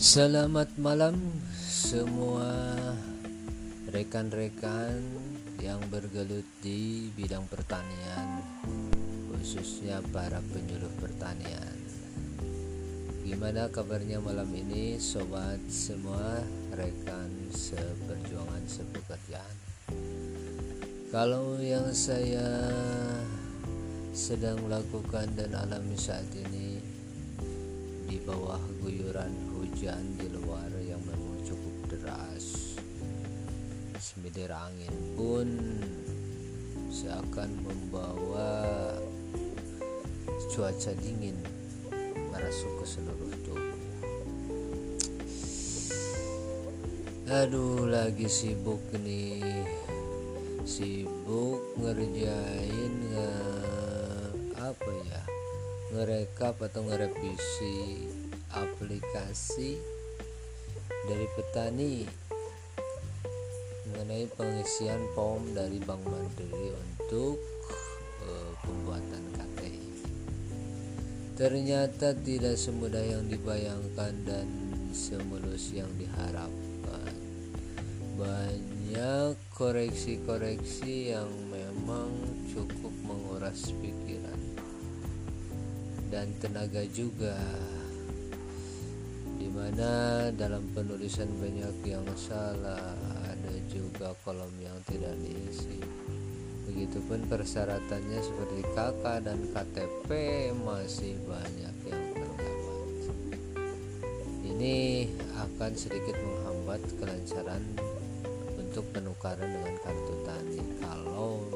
Selamat malam semua rekan-rekan yang bergelut di bidang pertanian khususnya para penyuluh pertanian. Gimana kabarnya malam ini sobat semua rekan seperjuangan sepekerjaan? Kalau yang saya sedang lakukan dan alami saat ini di bawah guyuran hujan di luar yang memang cukup deras semilir angin pun seakan membawa cuaca dingin merasuk ke seluruh tubuh. Aduh lagi sibuk nih sibuk ngerjain nge apa ya? Ngerekap atau ngerevisi aplikasi dari petani mengenai pengisian POM dari Bank Mandiri untuk uh, pembuatan KTI. Ternyata tidak semudah yang dibayangkan dan semulus yang diharapkan. Banyak koreksi-koreksi yang memang cukup menguras pikiran dan tenaga juga di mana dalam penulisan banyak yang salah ada juga kolom yang tidak diisi. Begitupun persyaratannya seperti KK dan KTP masih banyak yang terlewat ini akan sedikit menghambat kelancaran untuk penukaran dengan kartu tani. Kalau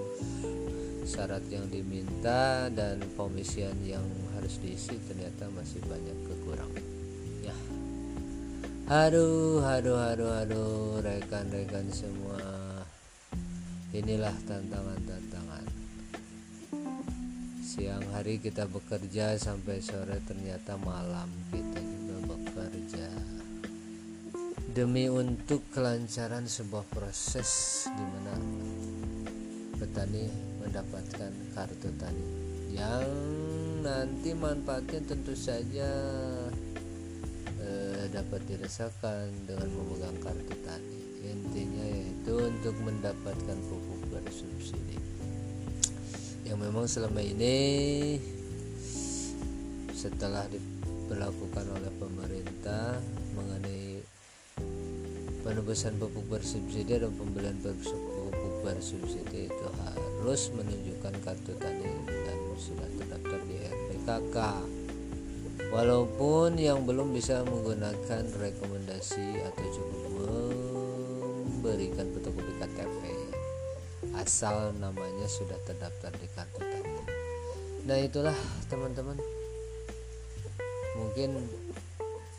syarat yang diminta dan pengisian yang harus diisi ternyata masih banyak kekurangan. Ya aduh aduh aduh aduh rekan-rekan semua. Inilah tantangan-tantangan. Siang hari kita bekerja sampai sore ternyata malam kita juga bekerja. Demi untuk kelancaran sebuah proses di mana petani mendapatkan kartu tani. Yang nanti manfaatnya tentu saja dapat dirasakan dengan memegang kartu tani intinya yaitu untuk mendapatkan pupuk bersubsidi. Yang memang selama ini setelah diberlakukan oleh pemerintah mengenai penebusan pupuk bersubsidi dan pembelian pupuk bersubsidi itu harus menunjukkan kartu tani dan sudah terdaftar di RPKK walaupun yang belum bisa menggunakan rekomendasi atau cukup memberikan fotokopi KTP asal namanya sudah terdaftar di kartu tani nah itulah teman-teman. Mungkin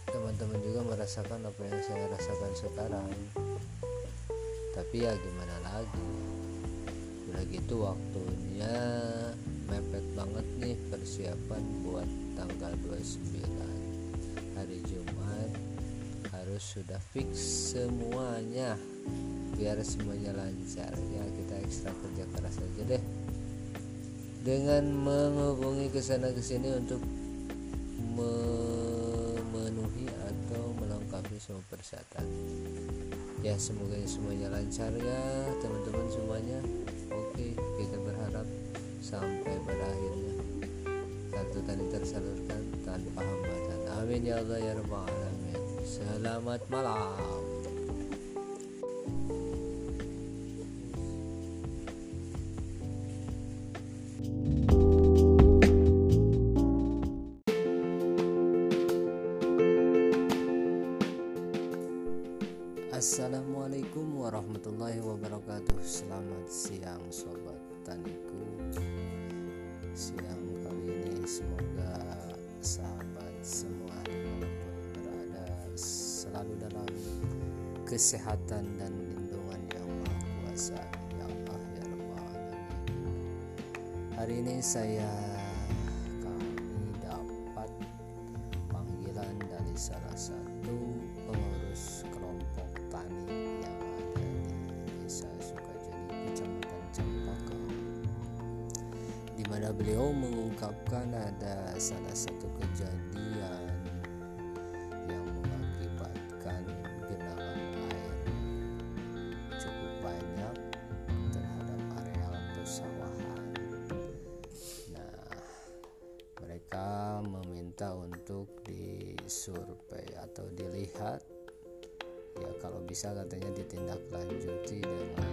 teman-teman juga merasakan apa yang saya rasakan sekarang. Tapi ya gimana lagi? Udah gitu waktunya mepet banget nih persiapan buat tanggal 29 hari Jumat harus sudah fix semuanya biar semuanya lancar. Ya kita ekstra kerja keras aja deh. Dengan menghubungi ke sana ke sini untuk memenuhi atau melengkapi semua persyaratan. Ya semoga semuanya lancar ya teman-teman semuanya. Oke kita berharap sampai tani tersalurkan tanpa hambatan amin ya Allah ya rabbal alamin. Selamat malam. Assalamualaikum warahmatullahi wabarakatuh. Selamat siang sobat taniku. Siang Selalu dalam kesehatan dan lindungan yang maha kuasa Ya Allah ya Rabbal Alamin Hari ini saya kami dapat panggilan dari salah satu pengurus kelompok tani yang ada di desa Sukajadi kecamatan Cempaka di mana beliau mengungkapkan ada salah satu kejadian diminta untuk disurvei atau dilihat. Ya kalau bisa katanya ditindaklanjuti dengan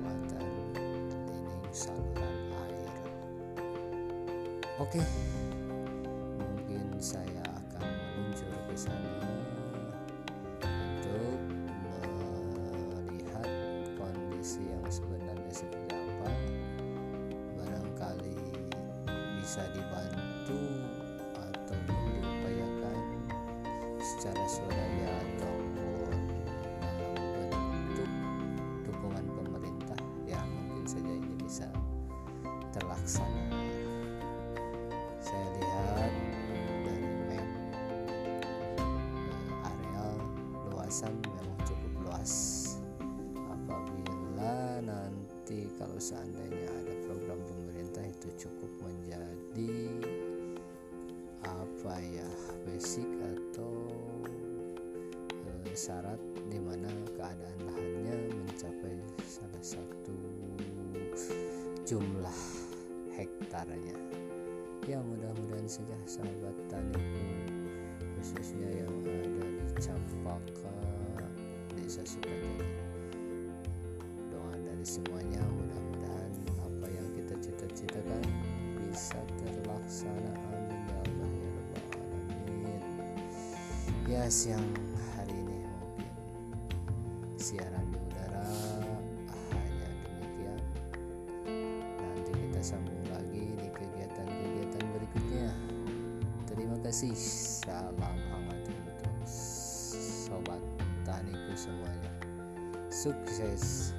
pembuatan dinding saluran air. Oke mungkin saya akan meluncur ke sana untuk melihat kondisi yang sebenarnya seperti barangkali bisa dibantu terlaksana saya lihat dari map eh, areal luasan memang cukup luas. Apabila nanti kalau seandainya ada program pemerintah itu cukup menjadi apa ya basic atau eh, syarat di mana keadaan lahannya mencapai salah satu jumlah hektarnya ya mudah-mudahan saja sahabat taniku khususnya yang ada di Campaka Desa Sukajadi doa dari semuanya mudah-mudahan apa yang kita cita-citakan bisa terlaksana amin ya Allah ya Rabbal Alamin ya siang hari ini mungkin siaran kasih salam hangat untuk sobat taniku semuanya sukses